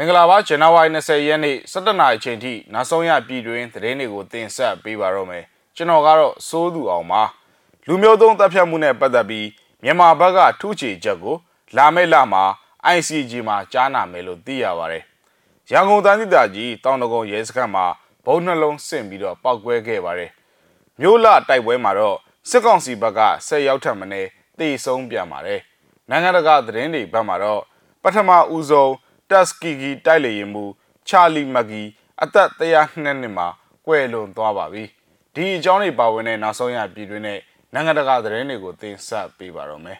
မင်္ဂလာပါဇန်နဝါရီ20ရက်နေ့17နာရီချိန်ထိနောက်ဆုံးရပြည်တွင်းသတင်းတွေကိုတင်ဆက်ပေးပါတော့မယ်ကျွန်တော်ကတော့စိုးသူအောင်ပါလူမျိုးသုံးတပ်ဖြတ်မှုနဲ့ပတ်သက်ပြီးမြန်မာဘက်ကထုချေချက်ကို လာမယ့်လမှာ ICG မှာကြားနာမယ်လို့သိရပါတယ်ရန်ကုန်တိုင်းဒေသကြီးတောင်တကုံရဲစခန်းမှာဘုံနှလုံးဆင့်ပြီးတော့ပောက်ကွဲခဲ့ပါတယ်မြို့လတိုက်ပွဲမှာတော့စစ်ကောင်စီဘက်ကဆက်ရောက်ထပ်မနေတေဆုံးပြန်ပါတယ်နိုင်ငံတကာသတင်းတွေဘက်မှာတော့ပထမဦးဆုံး တက်စကီဂီတိုက်လေရင်မူချာလီမဂီအသက်102နှစ်မှာကွယ်လွန်သွားပါပြီဒီအကြောင်းတွေပါဝင်တဲ့နောက်ဆုံးရပြည်တွင်းနဲ့နိုင်ငံတကာသတင်းတွေကိုတင်ဆက်ပေးပါတော့မယ်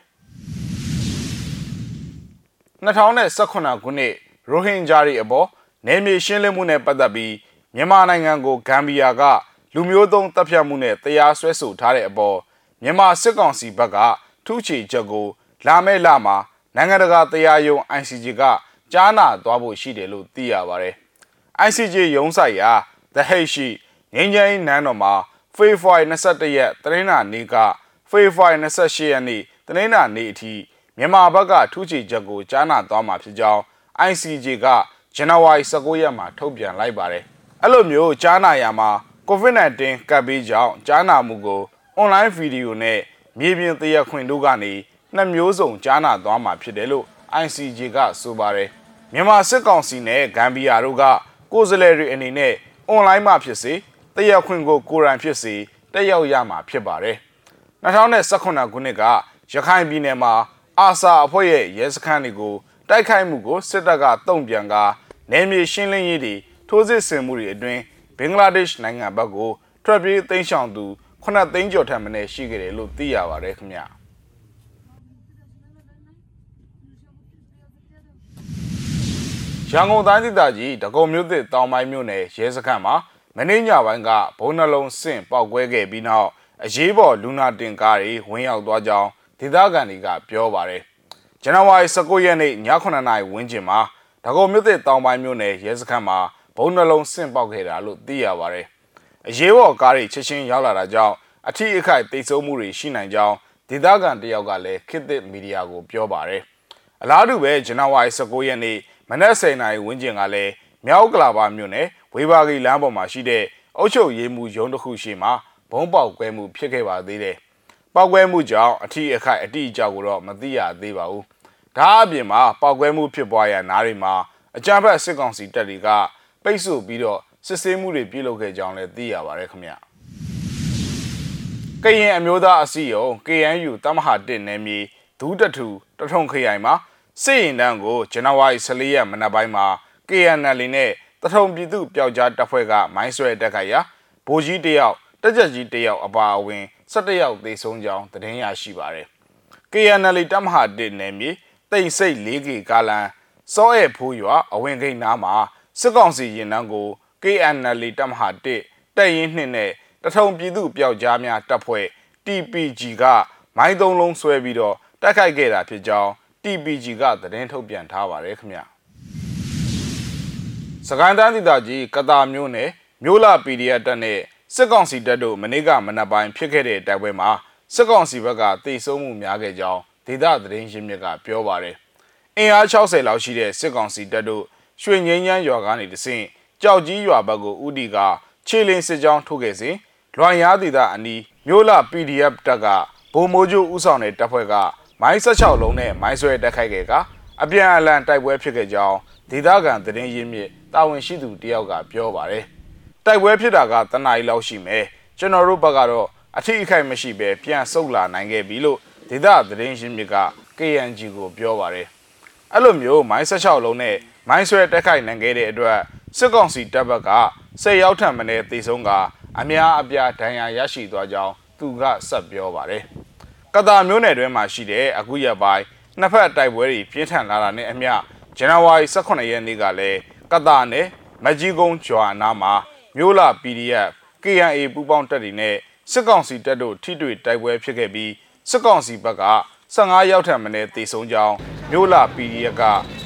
2018ခုနှစ်ရိုဟင်ဂျာတွေအပေါ်နယ်မြေရှင်းလင်းမှုနဲ့ပတ်သက်ပြီးမြန်မာနိုင်ငံကိုဂမ်ဘီယာကလူမျိုးသုံးတပ်ဖြတ်မှုနဲ့တရားစွဲဆိုထားတဲ့အပေါ်မြန်မာစစ်ကောင်စီဘက်ကထုချေချက်ကို လာမယ့်လမှာနိုင်ငံတကာတရားရုံး ICJ က ကြားနာသွားဖို့ရှိတယ်လို့သိရပါတယ်။ ICJ ရုံးဆိုင်ရာ The Hague ရှိငင်းငိုင်းနန်းတော်မှာဖေဖော်ဝါရီ22ရက်တနင်္လာနေ့ကဖေဖော်ဝါရီ28ရက်နေ့တနင်္လာနေ့အထိမြန်မာဘက်ကထူးခြားချက်ကိုကြားနာသွားမှာဖြစ်ကြောင်း ICJ ကဇန်နဝါရီ19ရက်မှာထုတ်ပြန်လိုက်ပါတယ်။အဲ့လိုမျိုးကြားနာရမှာ COVID-19 ကပ်ပြီးကြောင့်ကြားနာမှုကို online ဗီဒီယိုနဲ့မြေပြင်တရားခွင်တို့ကနေနှစ်မျိုးစုံကြားနာသွားမှာဖြစ်တယ်လို့ ICJ ကဆိုပါတယ် မြန်မာစစ်ကောင်စီနဲ့ဂမ်ဘီယာတို့ကကိုယ်စားလှယ်တွေအနေနဲ့ online မှာဖြစ်စေတရားခွင်ကိုကိုယ်တိုင်ဖြစ်စေတက်ရောက်ရမှာဖြစ်ပါတယ်2018ခုနှစ်ကရခိုင်ပြည်နယ်မှာအာဆာအဖွဲ့ရဲ့ရဲစခန်းတွေကိုတိုက်ခိုက်မှုကိုစစ်တပ်ကတုံ့ပြန်ကာနယ်မြေရှင်းလင်းရေးတွေထိုးစစ်ဆင်မှုတွေအတွင်းဘင်္ဂလားဒေ့ရှ်နိုင်ငံဘက်ကိုထွက်ပြေးသိမ်းရှောင်သူ9သိန်းကျော်ထက်မနည်းရှိခဲ့တယ်လို့သိရပါတယ်ခင်ဗျာ ရန်ကုန်တိုင်းဒေသကြီးဒဂုံမြို့သစ်တောင်ပိုင်းမြို့နယ်ရဲစခန်းမှာမနေ့ညပိုင်းကဘုံနှလုံးဆင့်ပောက်ကွဲခဲ့ပြီးနောက်အရေးပေါ်လူနာတင်ကားတွေဝင်ရောက်သွားကြောင်းဒေသခံတွေကပြောပါတယ်။ဇန်နဝါရီ19ရက်နေ့ည9:00နာရီဝန်းကျင်မှာဒဂုံမြို့သစ်တောင်ပိုင်းမြို့နယ်ရဲစခန်းမှာဘုံနှလုံးဆင့်ပောက်ခဲ့တာလို့သိရပါတယ်။အရေးပေါ်ကားတွေချက်ချင်းရောက်လာတာကြောင့်အထီးအခိုက်တိတ်ဆုံးမှုတွေရှိနိုင်ကြောင်းဒေသခံတယောက်ကလည်းခေတ်သစ်မီဒီယာကိုပြောပါတယ်။အလားတူပဲဇန်နဝါရီ19ရက်နေ့ မနက်10:00နာရီဝန်းကျင်ကလည်းမြောက်ကလာပါမြို့နယ်ဝေဘာဂီလမ်းပေါ်မှာရှိတဲ့အုတ်ချုပ်ရေးမှုရုံးတစ်ခုရှိမှာဘုံပေါက်ကွဲမှုဖြစ်ခဲ့ပါသေးတယ်။ပေါက်ကွဲမှုကြောင့်အထီးအခိုက်အတိအကျကိုတော့မသိရသေးပါဘူး။ဒါအပြင်မှာပေါက်ကွဲမှုဖြစ်ပွားရာနားတွေမှာအကြမ်းဖက်စစ်ကောင်စီတပ်တွေကပိတ်ဆို့ပြီးတော့စစ်ဆေးမှုတွေပြုလုပ်ခဲ့ကြောင်းလည်းသိရပါတယ်ခင်ဗျ။ကရင်အမျိုးသားအစည်းအရုံး KNU တမဟာ1နယ်မြေဒူးတထူတထုံခရိုင်မှာ စစ်ရင်တန်းကိုဇန်နဝါရီ14ရက်မနက်ပိုင်းမှာ KNL နဲ့တထုံပြည်သူပျောက်ကြားတပ်ဖွဲ့ကမိုင်းဆွဲတက်ခိုက်ရာဗိုလ်ကြီးတယောက်တက်ကြကြီးတယောက်အပါအဝင်17ယောက်သေဆုံးကြောင်းသတင်းရရှိပါရယ် KNL တပ်မဟာ1နယ်မြေတိတ်ဆိတ် 4K ကာလန်စောရဲ့ဖိုးရွာအဝင်ခိတ်နားမှာစစ်ကောင်စီရင်နှန်းကို KNL တပ်မဟာ1တပ်ရင်းနှစ်နဲ့တထုံပြည်သူပျောက်ကြားများတပ်ဖွဲ့ TPG ကမိုင်းသုံးလုံးဆွဲပြီးတော့တိုက်ခိုက်ခဲ့တာဖြစ်ကြောင်း TPG ကသတင်းထုတ်ပြန်ထားပါတယ်ခင်ဗျစကိုင်းတိုင်းဒေသကြီးကတာမျိုးနယ်မြို့လာ PDF တပ်နဲ့စစ်ကောင်စီတပ်တို့မနေ့ကမနက်ပိုင်းဖြစ်ခဲ့တဲ့တိုက်ပွဲမှာစစ်ကောင်စီဘက်ကတိတ်ဆုံးမှုများခဲ့ကြောင်းဒေသသတင်းရင်းမြစ်ကပြောပါတယ်အင်အား60လောက်ရှိတဲ့စစ်ကောင်စီတပ်တို့ရွှေငိမ့်ချမ်းရွာကနေတဆင့်ကြောက်ကြီးရွာဘက်ကိုဥတီကခြေလင်းစစ်ကြောင်းထုတ်ခဲ့စဉ်လွန်ရားဒေသအနီးမြို့လာ PDF တပ်ကဗိုလ်မိုးကျူးဦးဆောင်တဲ့တပ်ဖွဲ့က မိုင်း16လုံးနဲ့မိုင်းဆွဲတက်ခိုက်ခဲ့ကအပြန်အလှန်တိုက်ပွဲဖြစ်ခဲ့ကြောင်းဒေသခံသတင်းရင်းမြစ်တာဝန်ရှိသူတယောက်ကပြောပါတယ်။တိုက်ပွဲဖြစ်တာကတနအီလောက်ရှိမယ်။ကျွန်တော်တို့ဘက်ကတော့အထီးအခိုက်မရှိပဲပြန်ဆုတ်လာနိုင်ခဲ့ပြီလို့ဒေသသတင်းရင်းမြစ်က KNG ကိုပြောပါတယ်။အဲ့လိုမျိုးမိုင်း16လုံးနဲ့မိုင်းဆွဲတက်ခိုက်နိုင်ခဲ့တဲ့အတွက်စစ်ကောင်စီတပ်ဘက်ကစိတ်ရောက်ထံမတဲ့တေဆုံးကအများအပြားဒဏ်ရာရရှိသွားကြောင်းသူကဆက်ပြောပါတယ်။ ကတာမျိုးနယ်တွင်းမှာရှိတဲ့အခုရက်ပိုင်းနှစ်ဖက်တိုက်ပွဲတွေပြင်းထန်လာတာနဲ့အမျှဇန်နဝါရီ18ရက်နေ့ကလည်းကတာနဲ့မကြီးကုန်းကျွာနာမှာမျိုးလာ PDF KNA ပူးပေါင်းတပ်တွေနဲ့စစ်ကောင်စီတပ်တို့ထိတွေ့တိုက်ပွဲဖြစ်ခဲ့ပြီးစစ်ကောင်စီဘက်က15ရောက်ထက်မနည်းတေဆုံးကြောင်းမျိုးလာ PDF က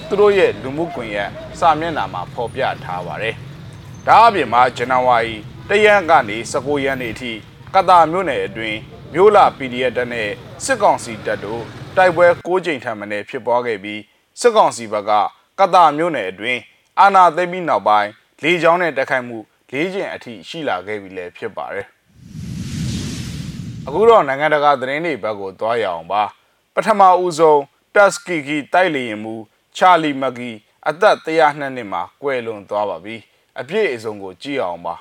သူတို့ရဲ့လူမှုကွန်ရက်စာမျက်နှာမှာဖော်ပြထားပါတယ်။ဒါအပြင်မှာဇန်နဝါရီတရက်ကနေ19ရက်နေ့အထိကတာမြို့နယ်အတွင်း မြို့လာ PDF တပ်နဲ့စစ်ကောင်စီတပ်တို့တိုက်ပွဲ6ကြိမ်ထပ်မံဖြစ်ပွားခဲ့ပြီးစစ်ကောင်စီဘက်ကကတာမြို့နယ်အတွင်းအာဏာသိမ်းပြီးနောက်ပိုင်းလေကြောင်းနဲ့တက်ခိုက်မှုလေးကျင်အထိရှိလာခဲ့ပြီလည်းဖြစ်ပါတယ်အခုတော့နိုင်ငံတကာသတင်းတွေဘက်ကိုသွားရအောင်ပါပထမဦးဆုံးတက်စကီကီတိုက်လေရင်မူချာလီမက်ကီအသက်102နှစ်မှာကွယ်လွန်သွားပါပြီအပြည့်အစုံကိုကြည့်အောင်ပါ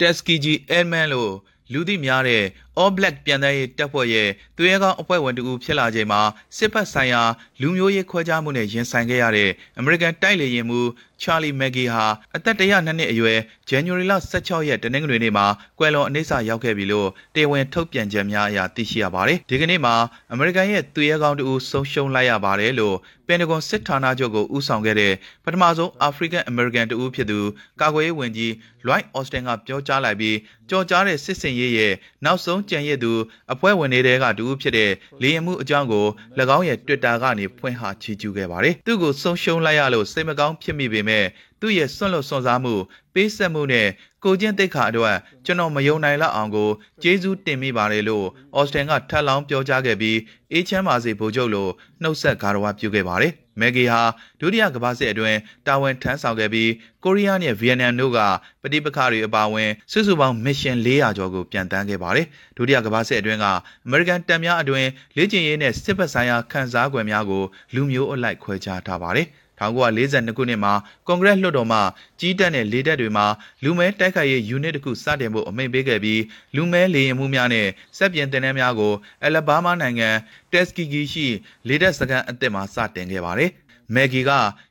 တက်စကီဂျီအဲမန်လို့လူသိများတဲ့ All Black ပြန်တမ်းရေးတပ်ဖွဲ့ရဲ့သူရဲကောင်းအဖွဲ့ဝင်တူဖြစ်လာချိန်မှာစစ်ဖက်ဆိုင်ရာလူမျိုးရေးခွဲခြားမှုနဲ့ရင်ဆိုင်ခဲ့ရတဲ့ American တိုက်လေယာဉ်မှူး Charlie Maggie ဟာအသက်102နှစ်အရွယ် January လ16ရက်တနင်္ဂနွေနေ့မှာကွယ်လွန်အနိစ္စရောက်ခဲ့ပြီလို့တေဝန်ထုတ်ပြန်ချက်များအရသိရှိရပါတယ်။ဒီကနေ့မှာ American ရဲ့သူရဲကောင်းတူဆုံးရှုံးလိုက်ရပါတယ်လို့ပန်တဂွန်စစ်ဌာနချုပ်ကိုဦးဆောင်ခဲ့တဲ့ပထမဆုံး African American တူဖြစ်သူကာကွယ်ရေးဝန်ကြီး Lloyd Austin ကပြောကြားလိုက်ပြီးကြော်ကြားတဲ့စစ်စင်ရေးရဲ့နောက်ဆုံးကြံရည်သူအဖွဲ့ဝင်တွေကတူဖြစ်တဲ့လေရင်မှုအကြောင်းကို၎င်းရဲ့ Twitter ကနေဖွင့်ဟချီးကျူးခဲ့ပါတယ်။သူ့ကိုဆုံးရှုံးလိုက်ရလို့စိတ်မကောင်းဖြစ်မိပေမဲ့သူ့ရဲ့စွန့်လွတ်စွန့်စားမှုပေးဆက်မှုနဲ့ကိုကျင့်သိက္ခာအတွက်ကျွန်တော်မယုံနိုင်လောက်အောင်ကိုကျေးဇူးတင်မိပါတယ်လို့အော်စတင်ကထပ်လောင်းပြောကြားခဲ့ပြီးအေးချမ်းပါစေဗိုလ်ချုပ်လို့နှုတ်ဆက်ဂါရဝပြုခဲ့ပါတယ်။ မက်ဂီဟာဒုတိယကမ္ဘာစစ်အတွင်းတာဝန်ထမ်းဆောင်ခဲ့ပြီးကိုရီးယားနဲ့ဗီယက်နမ်တို့ကပဋိပက္ခတွေအပါအဝင်စုစုပေါင်းမစ်ရှင်400ကျော်ကိုပြန်တန်းခဲ့ပါတယ်။ဒုတိယကမ္ဘာစစ်အတွင်းကအမေရိကန်တပ်များအတွင်းလေ့ကျင့်ရေးနဲ့စစ်ဘက်ဆိုင်ရာခန်းစား권များကိုလူမျိုးအလိုက်ခွဲခြားထားပါတယ်။ 1942ခုနှစ်မှာကွန်ဂရက်လွှတ်တော်မှကြီးတက်တဲ့လေတပ်တွေမှာလူမဲတိုက်ခိုက်ရေးယူနစ်တစ်ခုစတင်ဖို့အမိန့်ပေးခဲ့ပြီးလူမဲလေယာဉ်မှုများနဲ့စက်ပြင်တင်တန်းများကိုအလဘားမားနိုင်ငံတက်စကီဂီရှိလေတပ်စခန်းအသစ်မှာစတင်ခဲ့ပါတယ်။မက်ဂီက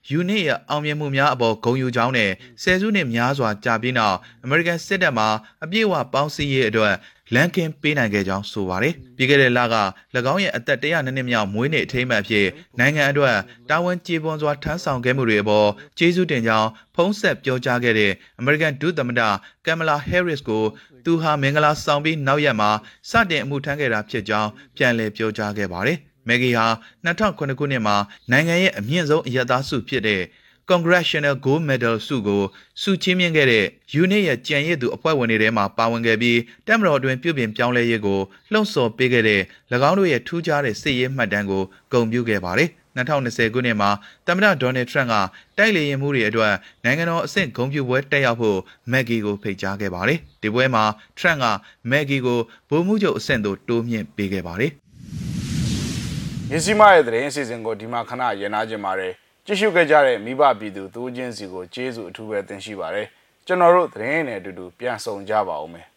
ယူနစ်ရဲ့အောင်မြင်မှုများအပေါ်ဂုဏ်ယူကြောင်းနဲ့ဆယ်စုနှစ်များစွာကြာပြီးနောက်အမေရိကန်စစ်တပ်မှအပြည့်အဝပေါင်းစည်းရေးအတွက် လန်ကင်ပေးနိုင်ခဲ့ကြောင်းဆိုပါတယ်။ပြီးခဲ့တဲ့လက၎င်းရဲ့အသက်102နှစ်မြောက်မွေးနေ့အထိမ်းအမှတ်အဖြစ်နိုင်ငံအတွက်တာဝန်ကျေပွန်စွာထမ်းဆောင်ခဲ့မှုတွေအပေါ်ကျေးဇူးတင်ကြောင်းဖုံးဆက်ပြောကြားခဲ့တဲ့အမေရိကန်ဒုသမ္မတကမ်မလာဟဲရစ်ကိုသူဟာမင်္ဂလာဆောင်ပြီးနောက်ရက်မှာစတင်အမှုထမ်းခဲ့တာဖြစ်ကြောင်းပြန်လည်ပြောကြားခဲ့ပါတယ်။မက်ဂီဟာ2009ခုနှစ်မှာနိုင်ငံရဲ့အမြင့်ဆုံးအရသားစုဖြစ်တဲ့ Congressional Gold Medal ဆုကိုဆုချီးမြှင့်ခဲ့တဲ့ UNIT ရဲ့ကြံရည်သူအဖွဲ့ဝင်တွေထဲမှာပါဝင်ခဲ့ပြီးတက်မတော်အတွင်းပြုပြင်ပြောင်းလဲရေးကိုလှုံ့ဆော်ပေးခဲ့တဲ့၎င်းတို့ရဲ့ထူးခြားတဲ့စစ်ရေးမှတ်တမ်းကိုဂုဏ်ပြုခဲ့ပါတယ်။2020ခုနှစ်မှာသမ္မတဒေါ်နယ်ထရန့်ကတိုက်လေရင်မှုတွေအတွက်နိုင်ငံတော်အဆင့်ဂုဏ်ပြုပွဲတက်ရောက်ဖို့မက်ဂီကိုဖိတ်ကြားခဲ့ပါတယ်။ဒီပွဲမှာထရန့်ကမက်ဂီကိုဗိုလ်မှူးချုပ်အဆင့်သို့တိုးမြှင့်ပေးခဲ့ပါတယ်။မြစီမရဲ့သတင်းအစီအစဉ်ကိုဒီမှာခဏရနာကြပါရစေ။ ကြည့်ရှုခဲ့ကြတဲ့မိဘပြည်သူသူချင်းစီကိုကျေးဇူးအထူးပဲတင်ရှိပါတယ်ကျွန်တော်တို့သတင်းနဲ့အတူတူပြန်ဆောင်ကြပါဦးမယ်